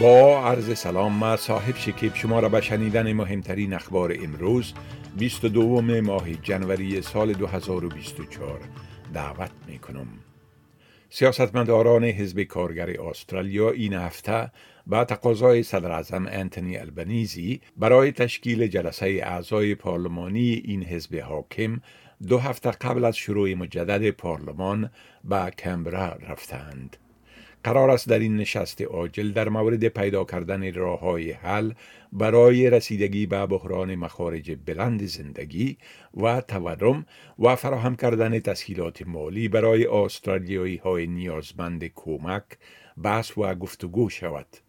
با عرض سلام ما صاحب شکیب شما را به شنیدن مهمترین اخبار امروز 22 ماه جنوری سال 2024 دعوت می کنم. سیاستمداران حزب کارگر استرالیا این هفته با تقاضای صدر اعظم انتونی البنیزی برای تشکیل جلسه اعضای پارلمانی این حزب حاکم دو هفته قبل از شروع مجدد پارلمان به کمبرا رفتند. قرار است در این نشست عاجل در مورد پیدا کردن راه های حل برای رسیدگی به بحران مخارج بلند زندگی و تورم و فراهم کردن تسهیلات مالی برای استرالیایی های نیازمند کمک بحث و گفتگو شود.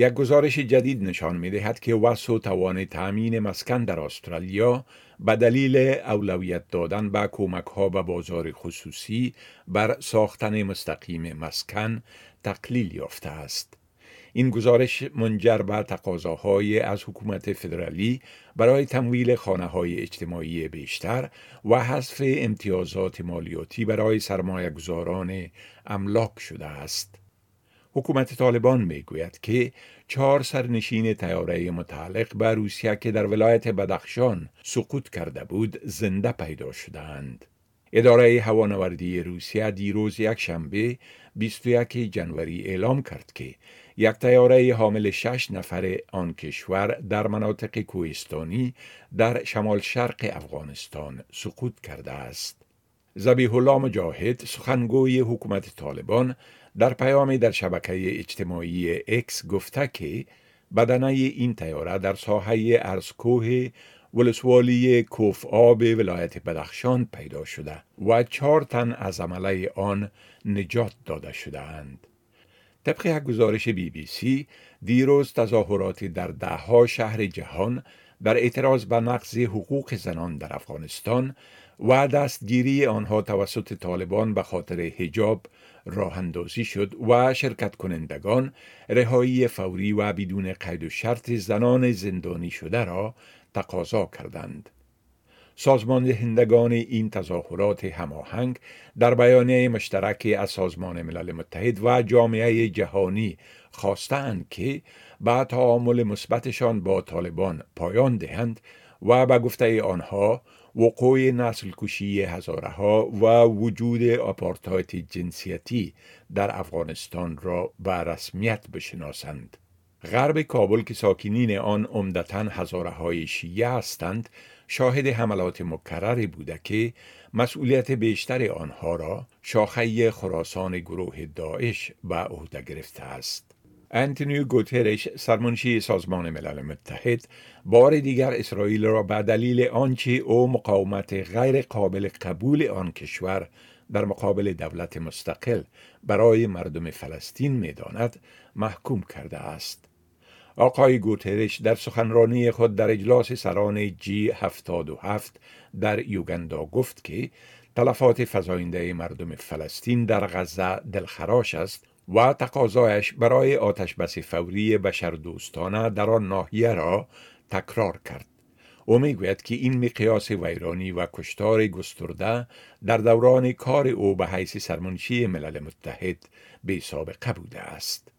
یک گزارش جدید نشان می دهد که وسع و توان تأمین مسکن در استرالیا به دلیل اولویت دادن به کمک ها به بازار خصوصی بر ساختن مستقیم مسکن تقلیل یافته است. این گزارش منجر به تقاضاهای از حکومت فدرالی برای تمویل خانه های اجتماعی بیشتر و حذف امتیازات مالیاتی برای سرمایه گذاران املاک شده است. حکومت طالبان می گوید که چهار سرنشین تیاره متعلق به روسیه که در ولایت بدخشان سقوط کرده بود زنده پیدا شدند. اداره هوانوردی روسیه دیروز یک شنبه 21 جنوری اعلام کرد که یک تیاره حامل شش نفر آن کشور در مناطق کوهستانی در شمال شرق افغانستان سقوط کرده است. زبیح الله مجاهد سخنگوی حکومت طالبان در پیامی در شبکه اجتماعی اکس گفته که بدنه این تیاره در ساحه ارزکوه ولسوالی کوف آب ولایت بدخشان پیدا شده و چهار تن از عمله آن نجات داده شده اند. طبق یک گزارش بی بی سی دیروز تظاهراتی در دهها شهر جهان در اعتراض به نقض حقوق زنان در افغانستان و دستگیری آنها توسط طالبان به خاطر حجاب راه اندازی شد و شرکت کنندگان رهایی فوری و بدون قید و شرط زنان زندانی شده را تقاضا کردند. سازمان دهندگان این تظاهرات هماهنگ در بیانیه مشترک از سازمان ملل متحد و جامعه جهانی خواستند که با تعامل مثبتشان با طالبان پایان دهند و به گفته آنها وقوع نسل کشی هزاره ها و وجود آپارتایت جنسیتی در افغانستان را به رسمیت بشناسند. غرب کابل که ساکنین آن عمدتا هزاره های شیعه هستند شاهد حملات مکرری بوده که مسئولیت بیشتر آنها را شاخه خراسان گروه داعش به عهده گرفته است. انتونیو گوترش سرمنشی سازمان ملل متحد بار دیگر اسرائیل را به دلیل آنچه او مقاومت غیر قابل قبول آن کشور در مقابل دولت مستقل برای مردم فلسطین می‌داند محکوم کرده است. آقای گوترش در سخنرانی خود در اجلاس سران جی 77 در یوگندا گفت که تلفات فزاینده مردم فلسطین در غزه دلخراش است و تقاضایش برای آتش بس فوری بشردوستانه در آن ناحیه را تکرار کرد. او می‌گوید که این مقیاس ویرانی و کشتار گسترده در دوران کار او به حیث سرمنشی ملل متحد به سابقه بوده است.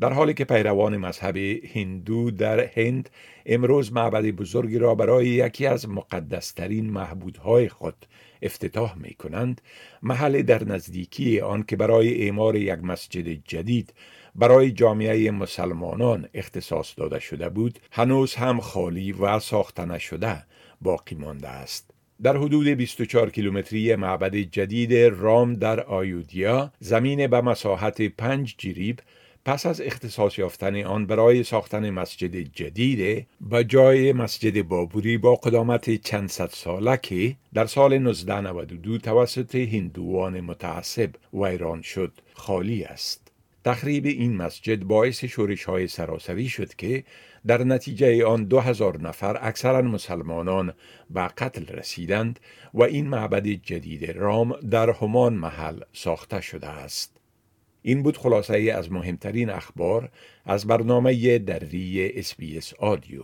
در حالی که پیروان مذهب هندو در هند امروز معبد بزرگی را برای یکی از مقدسترین محبودهای خود افتتاح می کنند محل در نزدیکی آن که برای اعمار یک مسجد جدید برای جامعه مسلمانان اختصاص داده شده بود هنوز هم خالی و ساخته نشده باقی مانده است. در حدود 24 کیلومتری معبد جدید رام در آیودیا زمین به مساحت 5 جریب پس از اختصاص یافتن آن برای ساختن مسجد جدید به جای مسجد بابوری با قدامت چند صد ساله که در سال 1992 توسط هندوان متعصب ویران شد خالی است. تخریب این مسجد باعث شورش های سراسری شد که در نتیجه آن دو هزار نفر اکثرا مسلمانان به قتل رسیدند و این معبد جدید رام در همان محل ساخته شده است. این بود خلاصه ای از مهمترین اخبار از برنامه دری اسپیس آدیو.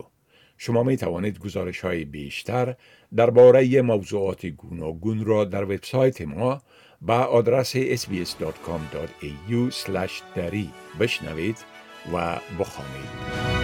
شما می توانید گزارش های بیشتر درباره موضوعات گوناگون را در وبسایت ما با آدرس sbs.com.au دری بشنوید و بخوانید